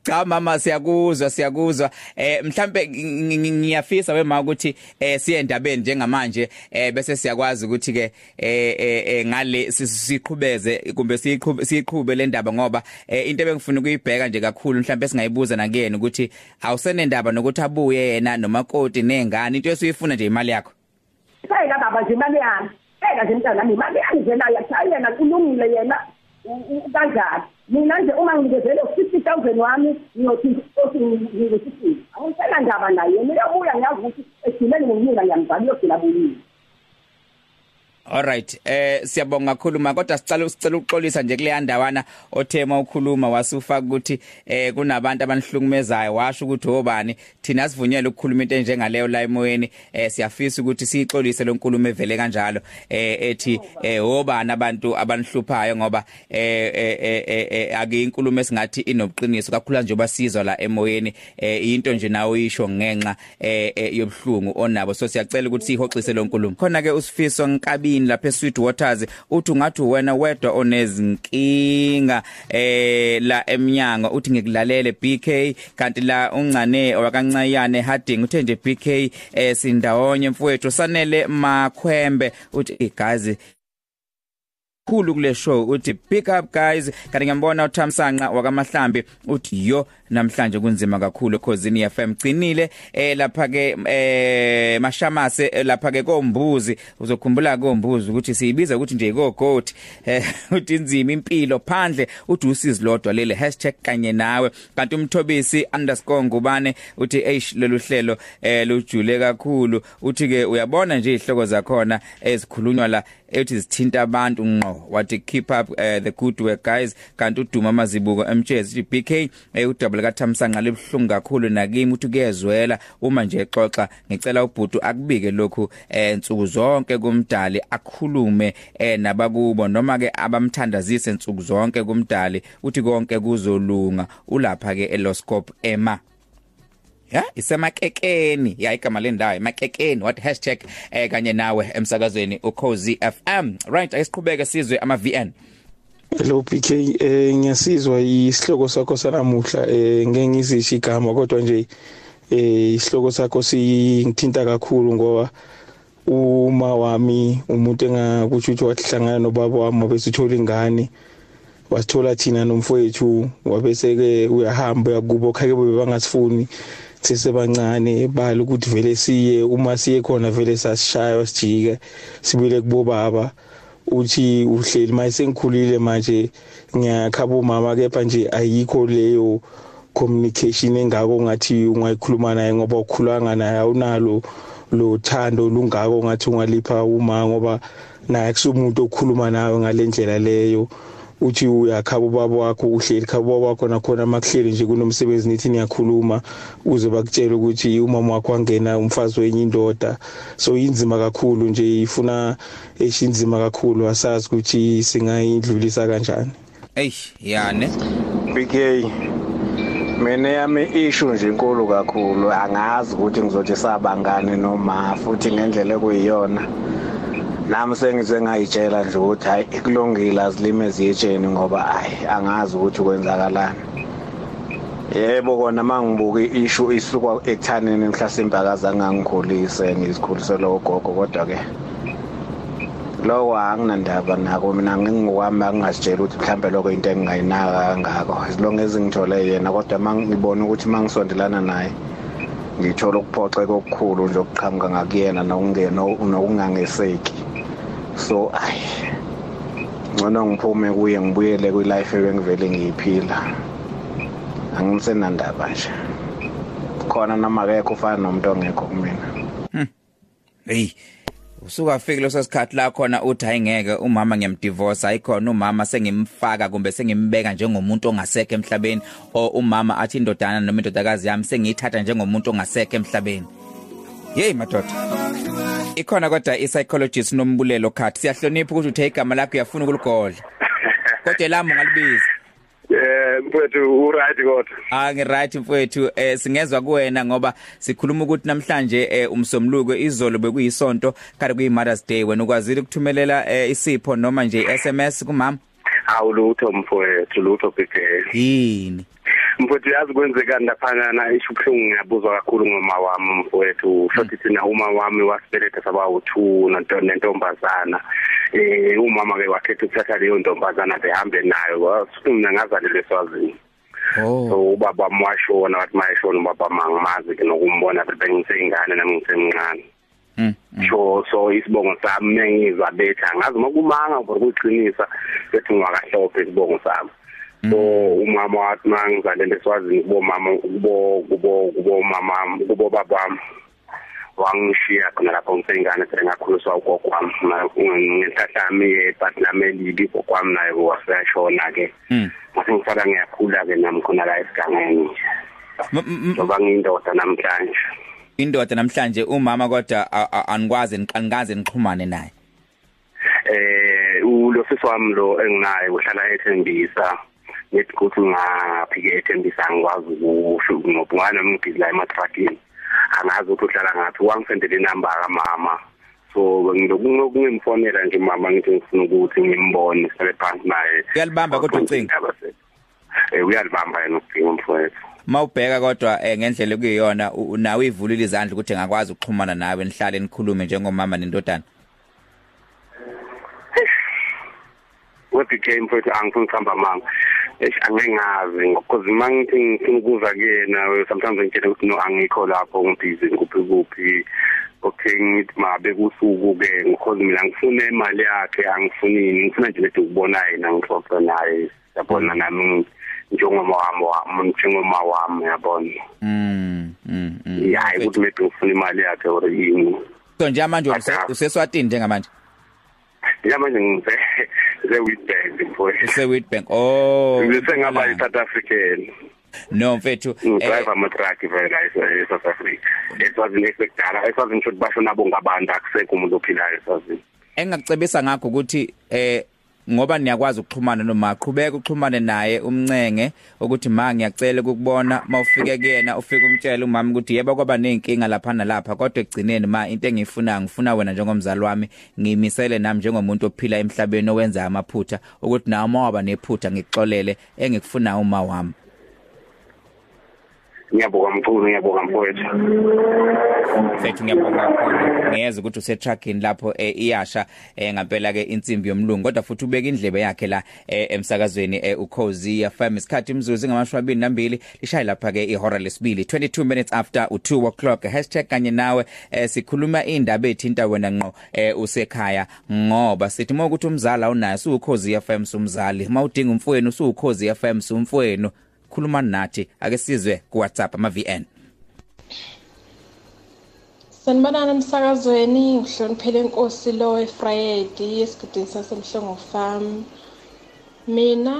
Cha mama siyakuzwa siyakuzwa. Eh mhlambe ngiyafisa wema ukuthi eh siye endabeni njengamanje eh bese siyakwazi ukuthi ke eh ngale siqhubeze kumbe siqhube siqhube le ndaba ngoba into ebengifuna ukuyibheka nje kakhulu mhlambe singayibuza nakuyena ukuthi awusenendaba nokuthi abuye yena nomakoti nengane into esuyifuna nje imali yakho? Sayika baba nje imali yami. Eka nje mntana nami imali yangena yachayena kulungile yena kanjani mina nje uma nginikezele 50000 wami ngiyothi othi ngiyisithi awusela ndaba naye yena uyabuya ngiyazi ukuthi egcineni nginika ngiyamzali yogcina buyini Alright eh siyabonga kakhulu ma kodwa sicela sicela ukuxolisa nje kule ndawana othema ukhuluma wasufaka ukuthi eh kunabantu abanihlukumezayo washo ukuthi obani thina sivunyelwe ukukhuluma into enjengaleyo la emoyeni. Eh siyafisa ukuthi siyixolise lo nkulumo evele kanjalo. Eh ethi eh obani abantu abanihluphayo ngoba eh eh akuyinkulumo esingathi inobuqiniso. Kakhulu nje obasizwa la emoyeni. Eh into nje nawo isho ngenxa eh yobhlungu onabo. So siyacela ukuthi sihoxise lo nkulumo. Khona ke usifiso nkabini lapha eSweet Waters? Uthi ungathi wena wedwa onezinkinga eh la eminyango uthi ngikulalele BK kanti la uncane wakancayane Harding uthe nje BK eh sindawonye mfowethu sanele makhwembe. Uthi igazi khulu kule show uthi pick up guys. Kanti ngiyambona uThamsanqa wakamahlambi uthi yo namhlanje kunzima kakhulu ekhosini FM gcinile eh lapha ke eh mashamase eh, lapha ke kombuzi uzokhumbula kombuzi ukuthi siyibiza ukuthi nje gogoat eh <laughs> uthi inzima impilo phandle uthi usizi lodwa lele #kanye nawe. Kanti umthobisi_ngubane uthi eish lolu hlelo eh lujule kakhulu. Uthi ke uyabona nje ihloko zakhona ezikhulunywa la ethi zithinta abantu ngqo. Wathi keep up uh, the good work guys. Kanti uduma mazibuko MJS uthi BK eh udouble kaThamsanqa libhlungu kakhulu nakimi uthi kuyezwela. Uma nje exoxa ngicela ubhutu akubike lokhu eh insuku zonke kumdali akhulume eh nabakubo noma ke abamthandazise insuku zonke kumdali uthi konke kuzolunga. Ulapha ke eloscope ema. Ya isemakekeni. Ya igama lendawo emakekeni what eh kanye nawe emsakazweni ukhozi FM right ayisiqhubeke sizwe ama VN Hello PK eh ngiyasizwa isihloko sakho sanamuhla eh ngeke ngizisho igama kodwa nje eh isihloko sakho singithinta kakhulu ngoba uma wami umuntu engakuthi uthi wahlangana nobaba wami besithola ingane wasithola thina nomfowethu wabese ke uyahamba yakubo khake bebangasifuni sisebancane bala ukuthi vele siye uma siye khona vele sasishaya sijike sibile kubo baba uthi uhleli manje sengikhulile manje ngiyakhaba umama kepha nje ayikho leyo communication engako ngathi ungayikhuluma naye ngoba ukhulanga naye awunalo lo thando lungako ngathi ungalipha uma ngoba naye kusumuntu okhuluma nawe ngalendlela leyo. Uthi uyakhaba ubaba wakho uhleli khaba ubaba wakho nakhona makuhleli nje kunomsebenzi nithi niyakhuluma uze bakutshela ukuthi umama wakho angena umfazi wenye indoda. So inzima kakhulu nje ifuna eshinzima kakhulu asazi ukuthi singayidlulisa kanjani. Ey yane. BK mina yami issue nje inkulu kakhulu angazi ukuthi ngizothi sabangane noma futhi ngendlela ekuyiyona. Nami sengize ngayitshela nje ukuthi hayi ikulungile azilime eziyetsheni ngoba hayi angazi ukuthi kwenzakalani. Yebo kona mangibuka ishu isuka ekuthaneni mhlasimbe akazange angikhulise ngizikhulise lo gogo kodwa ke lokho anginandaba nako mina ngingokwami angazitshela ukuthi mhlambe lokho into engingayinaka kangako as long as ngithole yena. Kodwa mangibona ukuthi mangisondelana naye ngithola ukuphoxeka okukhulu nje okuqhamuka ngakuyena nokungena nokungangeseki. So ayi ngcono ngiphume kuye ngibuyele kwi-life ebengivele ngiyiphila. Angimsenandaba nje. Khona noma akekho ufana nomuntu ongekho kumina. Hey usuka afike leso sikhathi la khona uthi ayingeke umama ngiyamdivorce. Ayikhona umama sengimfaka kumbe sengimbeka njengomuntu ongasekho emhlabeni o umama athi indodana noma indodakazi yami sengiyithatha njengomuntu ongasekho emhlabeni. Hey madoda. Ikhona kodwa i-psychologist nombulelo khathi siyahlonipha ukuthi uthe igama lakho uyafuna ukuligodla. <laughs> Kodwa lami ungalibiza Eh mfowethu u right kodwa. Ah ngi right mfowethu eh singezwe kuwena ngoba sikhuluma ukuthi namhlanje eh umsomluko izolo bekuyisonto kanti kuyi Mother's Day. Wena ukwazile ukuthumelela eh isipho noma nje SMS kumama? Awulutho mfowethu lutho bigel. Yini? Mfowethu yazi kwenzekani laphana isho ubuhlungu ngiyabuzwa kakhulu ngoma wami mfowethu shothi thina uma wami wasibeletha saba u2 nentombazana eh umama ke wakhetha ukuthatha leyo ntombazana behambe nayo wasuthi mina ngazalelwe swazini Oh. So ubaba mwashona wathi mayishona ubaba mangimazi ke nokumbona bengise ingane nami ngisemncane. Mm. So so isibongo sami mengizwa betha ngazi makumanga ukuqinisa bethi ngwakahlophe isibongo sami. So umama wathi mangizalele swazini kubo mama kubo kubo kubo mama kubo babami wangishiya khona lapho ngisengane sengakhuliswa ugogo wami. Ngehlahla yami but nami elibi ugogo wami naye waseshona ke. Mase ngifaka ngiyakhula ke nami khona la esigangeni. Ngoba ngiyindoda namhlanje. Indoda namhlanje umama kodwa anikwazi niqanikaze nixhumane naye. Eh ulo sisi wami lo enginaye uhlala ethembisa ngithi ukuthi ngaphike ethembisa ngikwazi ukusho ngobungana ngibhizi la ematrakini angazi ukuthi uhlala ngathi wangisendele inamba kamama so ngilokungimfonela nje mama ngithi ngifuna ukuthi ngimbone sibe phansi naye. Uyalibamba kodwa ucinga eh uyalibamba yena ucinga mfowethu. Mawubheka kodwa eh, ngendlela kuyiyona nawe ivulile izandla ukuthi ngakwazi ukuxhumana nawe nihlale nikhulume njengomama nendodana? We became mfowethu angifuni ukuhamba manga angengazi because mangithi ngifuna ukuza kuyena sometimes ngitshela ukuthi no angikho lapho ngibhizi kuphi kuphi okay ngithi mabe kusuku ke because mina ngifuna imali yakhe angifunini ngifuna nje lethi ukubona yena ngixoxe naye. Yabona nami njengoma wami wami njengoma wami yabona. Mm mm hayi ukuthi maybe ngifuna imali yakhe or yini. So nje manje useswatini njengamanje? Ya manje ngize ze Witbank mfowethu <laughs> use Witbank oh bese ngaba i South African. No mfethu driver ama truck vele e South Africa. Eswazini esekudala eswazini ukuthi basho nabo ngabantu akusekho umuntu ophilayo eswazini engacebisa ngakho ukuthi eh ngoba niyakwazi ukuxhumana noma qhubeka uxhumane naye umncenge ukuthi ma ngiyacela ukubona mawufike kuyena ufike umtshele umama ukuthi yebo kwaba nezinkinga lapha nalapha kodwa egcineni ma into engiyifuna ngifuna wena njengomzali wami ngimisele nami njengomuntu ophila emhlabeni owenza amaphutha ukuthi nawe mawaba nephutha ngixolele engikufuna uma wami. Ngiyabonga mkhulu ngiyabonga mfowethu. Mfethu ngiyabonga kakhulu. Ngiyeza ukuthi use trucking lapho eh, iyasha eh, ngampela ke insimbi yomlungu. Kodwa futhi ubeka indlebe yakhe la eh, emsakazweni eh, ukhozi FM isikhathi imzuzu ngamashwabini nambili lishaye lapha ke ihora lesibili. 22 minutes after u2 o'clock. Kanye nawe eh, sikhuluma indaba ethinta wena ngqo eh, usekhaya. Ngoba sithi mokuthi umzala unayo suukhozi FM sumzali mawudinga umfowenu usuukhozi FM sumfowenu khuluma nathi ake sizwe ku WhatsApp ama VN Sanibonani emsakazweni uhloniphele inkosi lo eFriday esigidini sasemhlongo farm mina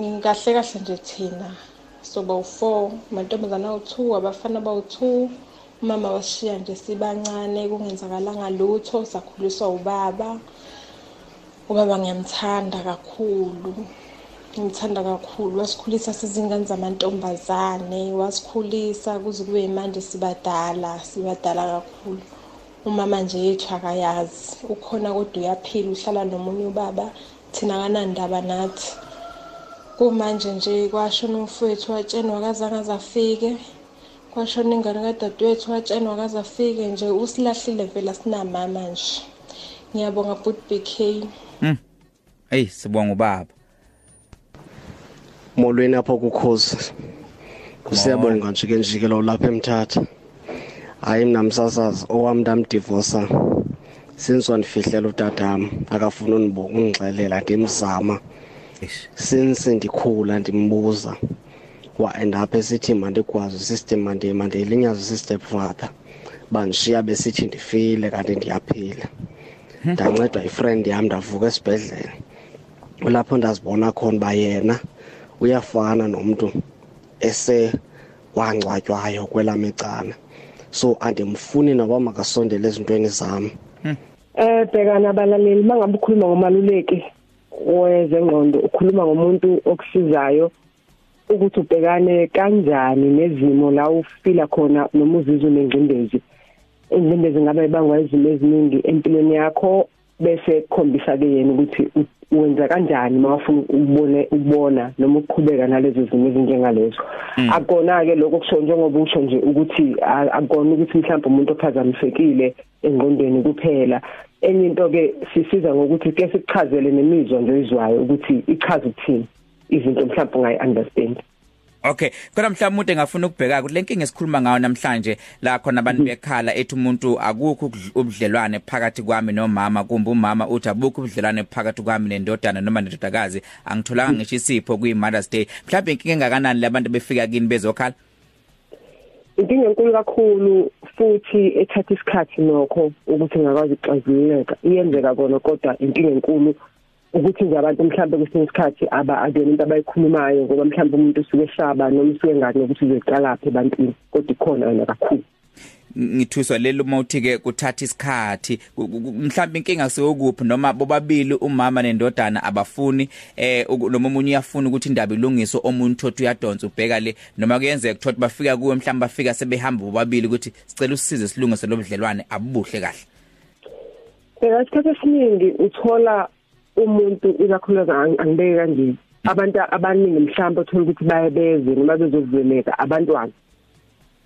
ngahle kahle nje thina. Soba u4 amantombazana awu2 abafana bawu2 umama washiya nje sibancane kungenzakalanga lutho sakhuliswa ubaba. Ubaba ngiyamthanda kakhulu. Ngimthanda kakhulu. Wasikhulisa sizingane zamantombazane wasikhulisa kuze kube manje sibadala sibadala kakhulu. Umama nje yethu akayazi. Ukhona kodwa uyaphila uhlala nomunye ubaba thina kanandaba nathi. Kumanje nje kwashona umfowethu watshenwa akazange azafike. Kwashona ingane kadadewethu watshenwa akaze afike nje usilahlile vele sinamama nje. Ngiyabonga but BK mm hey sibonga ubaba. Molweni apho kukhozi. Siyabonga njike njikelo lapha emthatha. Hayi mina msasazi owami ndamdivosa since wandifihlela utatam akafuna ungixelela ndimzama. Since ndikhula ndimbuza. Wa-end up esithi mandikwazi system mandiyilinyaze system father bandishiya besithi ndifile kanti ndiyaphila. Ndancedwa yifriend yam ndavuka esibhedlele. Kulapho ndazibona khona uba yena uyafana nomuntu ese wangcwatywayo kwelam icala so andimfuni noba makasondele ezintweni zam. Eh bhekana abalaleli mangabe ukhuluma ngomaluleki wezengqondo ukhuluma ngomuntu okusizayo ukuthi ubhekane kanjani nezimo la ufila khona noma uzizwe nengcindezi ingcindezi ngabe ibangwa izimo eziningi empilweni yakho bese kukhombisa ke yena ukuthi wenza kanjani mawufuna ukubone ukubona noma ukuqhubeka nalezo zimo ezinjengalezo. Akona ke lokho kusho njengoba usho nje ukuthi akona ukuthi mhlawumbe umuntu ophazamisekile engqondweni kuphela. Enye into ke sisiza ngokuthi ke sikuchazele nemizwa nje izwayo ukuthi ichaza ukuthini izinto mhlawumbe ungayi understand Okay, kodwa mhlawumbe umuntu engafuna ukubheka ukuthi lenkinga esikhuluma ngayo namhlanje la khona abantu bekhala ethi umuntu akukho ubudlelwane phakathi kwami nomama kumbe umama uthi abukho ubudlelwane phakathi kwami nendodana noma nendodakazi angitholanga ngisho isipho kwi Mother's Day. Mhlawumbe inkinga engakanani labantu befika kini bezokhala? Inkinga enkulu kakhulu futhi ethatha isikhathi nokho ukuthi ngakwazi ukuxazululeka. Iyenzeka kona kodwa inkinga enkulu ukuthi nje abantu mhlawumbe kwesinye isikhathi aba akuyona into abayikhulumayo ngoba mhlawumbe umuntu usuke eshaba noma usuke ngani ukuthi uzoqala phi ebantwini kodwa ikhona yona kakhulu. Ngithuswa lelo mawuthi ke kuthatha isikhathi. Mhlawumbe inkinga sekuphi noma bobabili umama nendodana abafuni eh noma umunye uyafuna ukuthi indaba ilungiswe omunye thothi uyadonsa ubheka le noma kuyenzeka thothi bafika kuwe mhlawumbe bafika sebehamba bobabili ukuthi sicela usize silungise lo budlelwane abubuhle kahle. Phela isikhathi esiningi uthola umuntu ikakhulukazi angibeke kanje. Abantu abaningi mhlawumbe uthola ukuthi bayebeze noma bezokuveleka abantwana.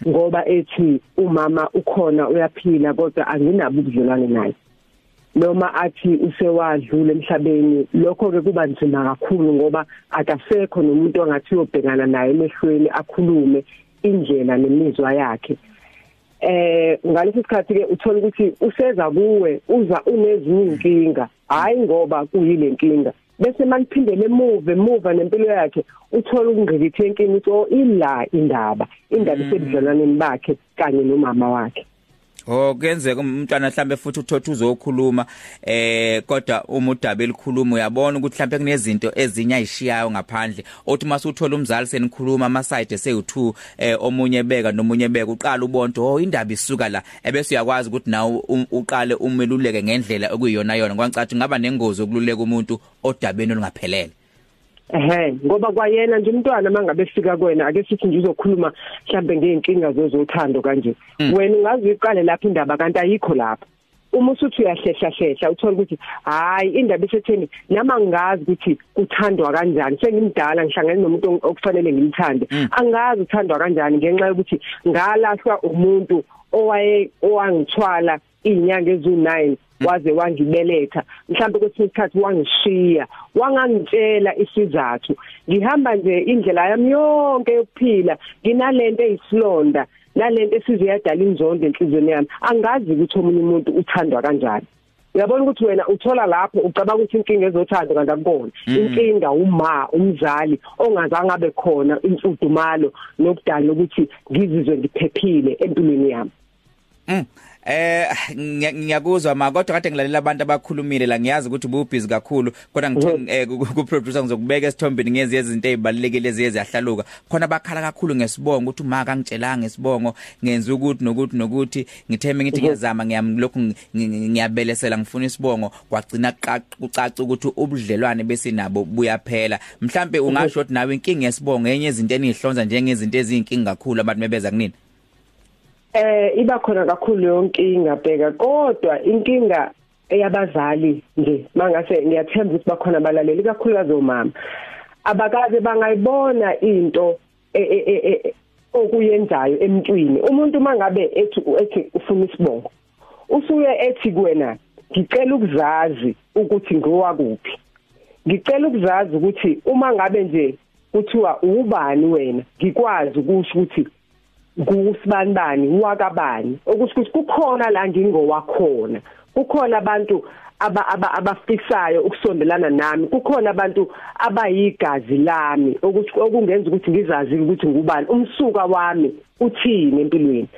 Ngoba ethi umama ukhona uyaphila kodwa anginabo ubudlelwane naye. Noma athi usewadlula emhlabeni lokho ke kuba nzima kakhulu ngoba akasekho nomuntu ongathi uyobhekana naye emehlweni akhulume indlela nemizwa yakhe. Eh ngalesi sikhathi ke uthola ukuthi useza kuwe uza unezinye inkinga. Hayi ngoba kuyile nkinga bese maliphindele emuva emuva nempilo yakhe uthola ukungqikithe inkinga uthi oh ila indaba. Indaba isebudlelwaneni bakhe kanye nomama wakhe. Oh kuyenzeka umntwana mhlambe futhi uthotha uzokhuluma eh kodwa uma udaba elikhuluma uyabona ukuthi mhlambe kunezinto ezinye ayishiyayo ngaphandle. Othi mase uthola umzali senikhuluma ama side esewu2 eh omunye beka nomunye beka uqala ubonto oh indaba isuka la. Ebese uyakwazi ukuthi nawe uqale umeluleke ngendlela okuyiyona yona. Kwancathi ngaba nengozi yokululeka umuntu odabeni olungaphelele. Ehe ngoba kwayena nje umntwana mangabe fika kwena ake sithi nje uzokhuluma mhlambe ngeenkinga zozothando kanje. Wena ungazi uqale lapha indaba kanti ayikho lapha. Uma usuthi uyahlehla hlehla uthola ukuthi hayi indaba isetheni nama ngazi ukuthi uthandwa kanjani. Sengimdala ngihlangene nomuntu okufanele ngimthande. Angazi uthandwa kanjani ngenxa yokuthi ngalahlwa umuntu owaye owangithwala izinyanga ezu9 waze wangibeletha. Mhlawumbe kwesinye isikhathi wangishiya wangangitshela isizathu. Ngihamba nje indlela yami yonke yokuphila nginalento eyisilonda nalento esize yadala inzondo enhlizweni yami. Angazi ukuthi omunye umuntu uthandwa kanjani. Uyabona ukuthi wena uthola lapho ucabanga ukuthi inkinga ezothanda kanti akubona inkinga uma umzali ongazange abe khona imfudumalo nokudala ukuthi ngizizwe ngiphephile empilweni yami. Mm. Eh ngiyakuzwa ma kodwa kade ngilalela abantu abakhulumile la ngiyazi ukuthi ubusy kakhulu. Kodwa ngithi ku producer ngizokubeka esithombeni ngezi izinto ezibalekile lezi eziyahlaluka. Khona bakhala kakhulu ngesibongo ukuthi uma kangitshelanga ngesibongo ngenza ukuthi nokuthi nokuthi ngitheme ngithi ngiyazama ngiyamlokhu ngiyabelesela ngifuna isibongo. Kwagcina kucaca ukuthi ubudlelwane besinabo buyaphela. Mhlambe ungasho ukuthi nawe inkinga yesibongo enye izinto enihlonza njengezinto eziyinkinga kakhulu abantu mebeza kunini. Eh iba khona kakhulu yonke inkinga bheka kodwa inkinga eyabazali nje mangase ngiyathemba ukuthi bakhona abalaleli kakhulukazi omama. Abakaze bangayibona into okuyenzayo emntwini. Umuntu mangabe ethi ethi ufuna isibongo usuye ethi kuwena ngicela ukuzazi ukuthi ngowa kuphi ngicela ukuzazi ukuthi uma ngabe nje kuthiwa ubani wena ngikwazi ukusho ukuthi ngusibani bani wakabani? Okusho ukuthi kukhona la ngingowakhona. Kukhona abantu aba abafisayo ukusondelana nami. Kukhona abantu abayigazi lami. Okungenza ukuthi ngizazi ukuthi ngubani. Umsuka wami uthini empilweni?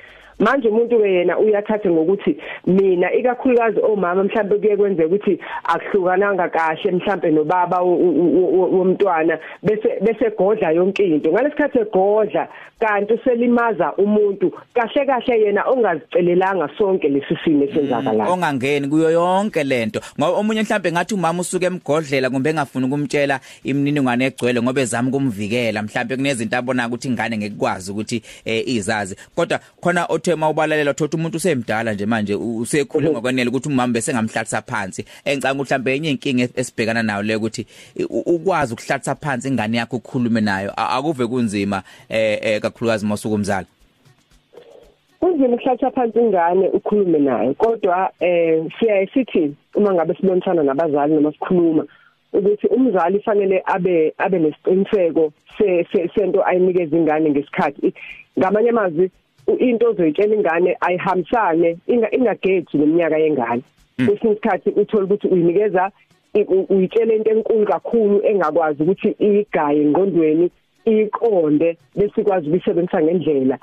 Manje umuntu ke yena uyathatha ngokuthi mina ikakhulukazi omama mhlambe kuye kwenzeka ukuthi akuhlukananga kahle mhlambe nobaba womntwana bese bese godla yonke into. Ngalesikhathi egodla kanti uselimaza umuntu kahle kahle yena ongazicelelanga sonke lesi simo esenzakalayo. Ongangeni kuyo yonke lento ngoba omunye mhlambe ngathi umama usuke emgodlela kumbe engafuni ukumtshela imininingwane egcwele ngoba ezama ukumvikela mhlambe kunezinto abona ukuthi ingane ngekwazi ukuthi izazi. Kodwa khona othe mawubalalela thothi umuntu usemdala nje manje usekhule ngokwanele ukuthi umama bese ngamhlalisa phansi engicanga mhlambe enye inkinga esibhekana nayo le ukuthi ukwazi ukuhlalisa phansi ingane yakho ukukhulume nayo akuve kunzima eh kakhulukazi masuku umzali. Kunzima ukuhlatha phansi ingane ukhulume nayo kodwa eh siyaye sithi uma ngabe sibonisana nabazali noma sikhuluma ukuthi umzali fanele abe abe nesiqiniseko sento ayinikeza ingane ngesikhathi. Ngamanye amazwi into ozoyitshela ingane ayihambisane ingageji neminyaka yengane kwesinye isikhathi uthola ukuthi uyinikeza uyitshela into enkulu kakhulu engakwazi ukuthi iyigaye engqondweni iqonde bese ikwazi ukuyisebenzisa ngendlela.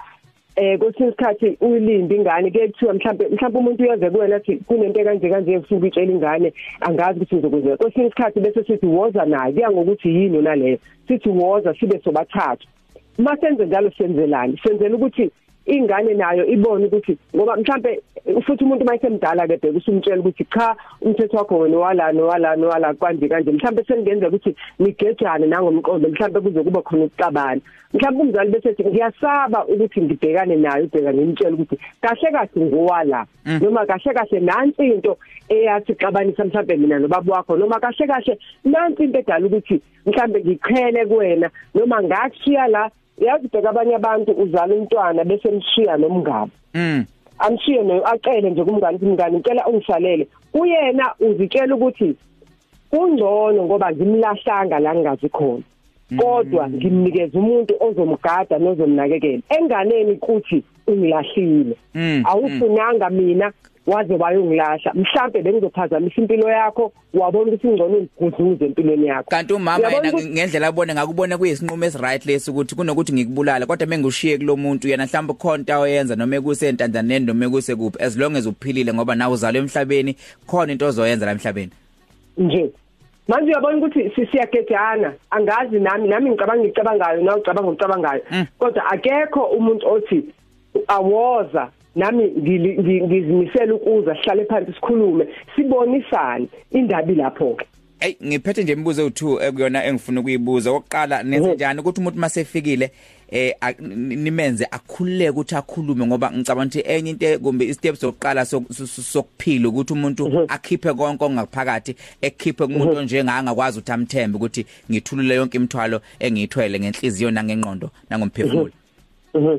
Eh kwesinye isikhathi uyilinde ingane ke kuthiwa mhlawumbe mhlawumbe umuntu uyaze kuwena athi kunento kanje kanje ufuna ukutshela ingane angazi ukuthi ngizokwenza kwesinye isikhathi bese sithi woza naye kuya ngokuthi yini naleyo sithi woza sibe sobathathu. Masenze njalo senzelani? Senzela ukuthi ingane nayo ibone ukuthi ngoba mhlambe futhi umuntu mayisemdala ke bheka usumtshela ukuthi cha umthetho wakho wena wala nowala nowala kanje kanje. Mhlambe sengenza ukuthi nigejane nangomqondo mhlambe kuze kuba khona ukucabana mhlambe umzali bese ethi ngiyasaba ukuthi ngibhekane nayo ubheka ngimtshela ukuthi kahle kahle ngowala noma kahle kahle nansi into eyathi xabanisa mhlambe mina nobaba wakho noma kahle kahle nansi into edala ukuthi mhlambe ngiqhele kuwena noma ngakushiya la yazi bheka abanye abantu uzala umntwana bese mshiya nomngaba mm. Amshiye no acele nje kumngane ukuthi mngane ngicela ungisalele. Uyena uzitshela ukuthi kungcono ngoba ngimlahlanga la ngingazi khona. Kodwa ngimnikeza umuntu ozomgada nozomnakekela. Enganeni kuthi ungilahlile. Awufunanga mina. Waze wayongilahla mhlambe bengizophazamisa impilo yakho wabona ukuthi ingcono ngiguduze empilweni yakho. Kanti umama Uyabona yena ukuthi- ngendlela abone ngakubona kuyisinqumo esiright lesi ukuthi kunokuthi ngikubulala kodwa mengushiye kulomuntu yena mhlawumbe khona into oyenza noma ekusentanzaneni noma ekusekuphi as long as uphilile ngoba nawe uzalwe emhlabeni khona into ozoyenza la emhlabeni. Nje. Manje uyabona ukuthi si- siyagejana. Angazi nami nami ngicabanga ngicabangayo nawe ucabanga ucabangayo kodwa akekho umuntu othi awoza nami ngizimisela ukuza sihlale phansi sikhulume sibonisane indaba ilapho ke Ey ngiphethe nje imibuzo ewu2 ekuyona engifuna ukuyibuza. Oqala nenze njani ukuthi umuntu masefikile eh nimenze akhululeke ukuthi akhulume ngoba ngicabanga ukuthi enye into kumbe istep sokuqala sok- sok- sokuphila ukuthi umuntu akhiphe konke ongaphakathi ekhiphe kumuntu njenganga kwazi ukuthi amthembe ukuthi ngithulule yonke imithwalo engiyithwele ngenhliziyo nangengqondo nangomphefumulo. Mhm.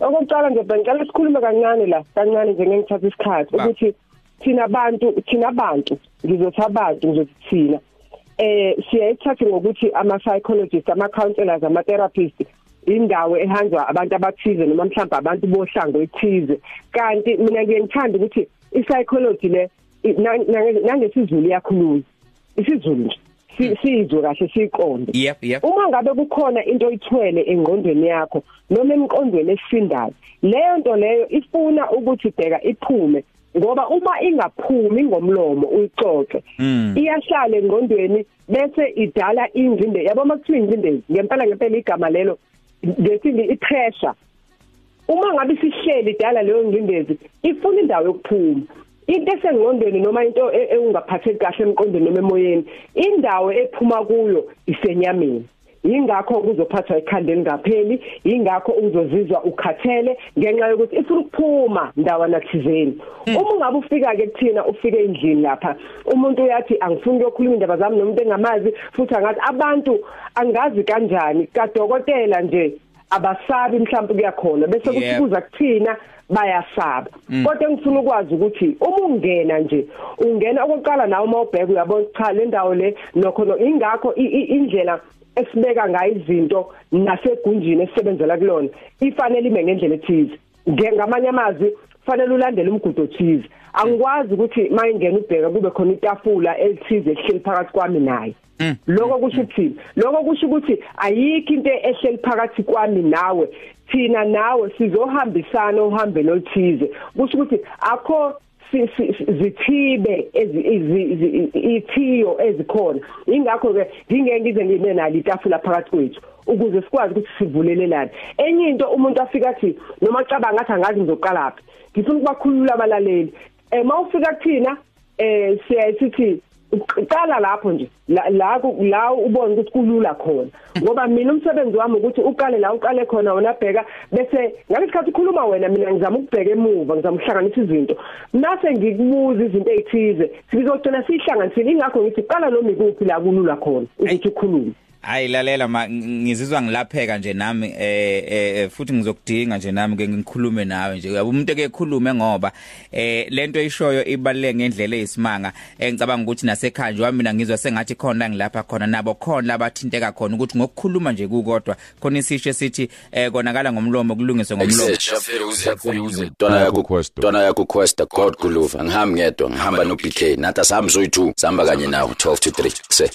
Okokuqala nje bengicela sikhulume kancane la kancane nje ngengithatha isikhathi ukuthi thina abantu thina abantu ngizothi abantu ngizothi thina. Eh siyayithatha ngokuthi ama psychologists ama counselors ama therapists indawo ehanjwa abantu abathize noma mhlawumbe abantu bohlango ethize. Kanti mina ngiyengithanda ukuthi i psychology le nangesizulu iyakhuluma isizulu nje. Sizwe kahle siqonde yep yep. Uma ngabe kukhona into oyithwele engqondweni yakho noma emqondweni esisindayo leyo nto leyo ifuna ukuthi bheka iphume ngoba uma ingaphumi ngomlomo uyixoxe. Mm. iyahlala engqondweni bese idala ingcinde yabo makuthiwa ingcindezi ngempela ngempela igama lelo ngesindi ipressure. Uma ngabe sihleli idala leyo ngcindezi ifuna indawo yokuphuma. Into esengqondweni noma into e- engungaphatheki kahle emqondweni noma emoyeni indawo ephuma kuyo isenyameni. Ingakho kuzophathwa ikhanda elingapheli ingakho uzozizwa ukhathele ngenxa yokuthi ifuna ukuphuma ndawana thizeni. Uma ungabe ufika ke kuthina ufike endlini lapha umuntu uyathi angifuni ukukhuluma indaba zami nomuntu engamazi futhi angathi abantu angazi kanjani? Kadokotela nje abasabi mhlawumbe kuyakhona bese kuthi Yep. kuza kuthina bayasaba. Mm. kodwa engifuna ukwazi ukuthi uma ungena nje ungena okokuqala nawe uma ubheka uyabona cha le ndawo le nokho no ingakho i- i- indlela esibeka ngayo izinto nasegunjini esebenzela kulona ifanele ime ngendlela ethize. Nge- ngamanye amazwi fanele ulandele umgudu othize. Angikwazi ukuthi mayingena ubheka kube khona itafula elithize ehleli phakathi kwami naye. Lokho kusho ukuthini lokho kusho ukuthi ayikho into ehleli phakathi kwami nawe. Thina nawe sizohambisana uhambelo oluthize kusho ukuthi akho zithibe ezi- izi- izi- ithiyo ezikhona. Ingakho ke ngingeke ngize ngibe nalo itafula phakathi kwethu ukuze sikwazi ukuthi sivulelelane. Enye into umuntu afika athi noma acabanga athi angazi ngizoqalaphi ngifuna ukubakhulula abalaleli. Eh mawufika kuthina eh siyasithi uqala lapho nje la la ku- la ubone ukuthi kulula khona. Ngoba mina umsebenzi wami ukuthi uqale la uqale khona wona bheka bese ngalesikhathi ukhuluma wena mina ngizama ukubheka emuva ngizama ukuhlanganisa izinto. Nase ngikubuza izinto ezithize sizogcina sihlanganisile ingakho ngithi qala noma ikuphi la kulula khona ukuthi ukhulume. Hayi lalela ma ng- ngizizwa ngilapheka nje nami eh eh, futhi ngizokudinga nje nami ke ngikhulume nawe nje. Uyabo umuntu eke khulume ngoba eh lento ishoyo ibaleke ngendlela eyisimanga engicabanga ukuthi nasekhaya nje wami mina ngizwa sengathi khona ngilapha khona nabo khona labathinteka khona ukuthi ngokukhuluma nje kukodwa khona isisho sithi eh konakala ngomlomo kulungiswe ngomlomo. Dona yakho Dona yakho Questa God Kuluva ngihambi ngedwa ngihamba no BK nathi asambi zoyi2 sihamba kanye nawo 12 to 3 se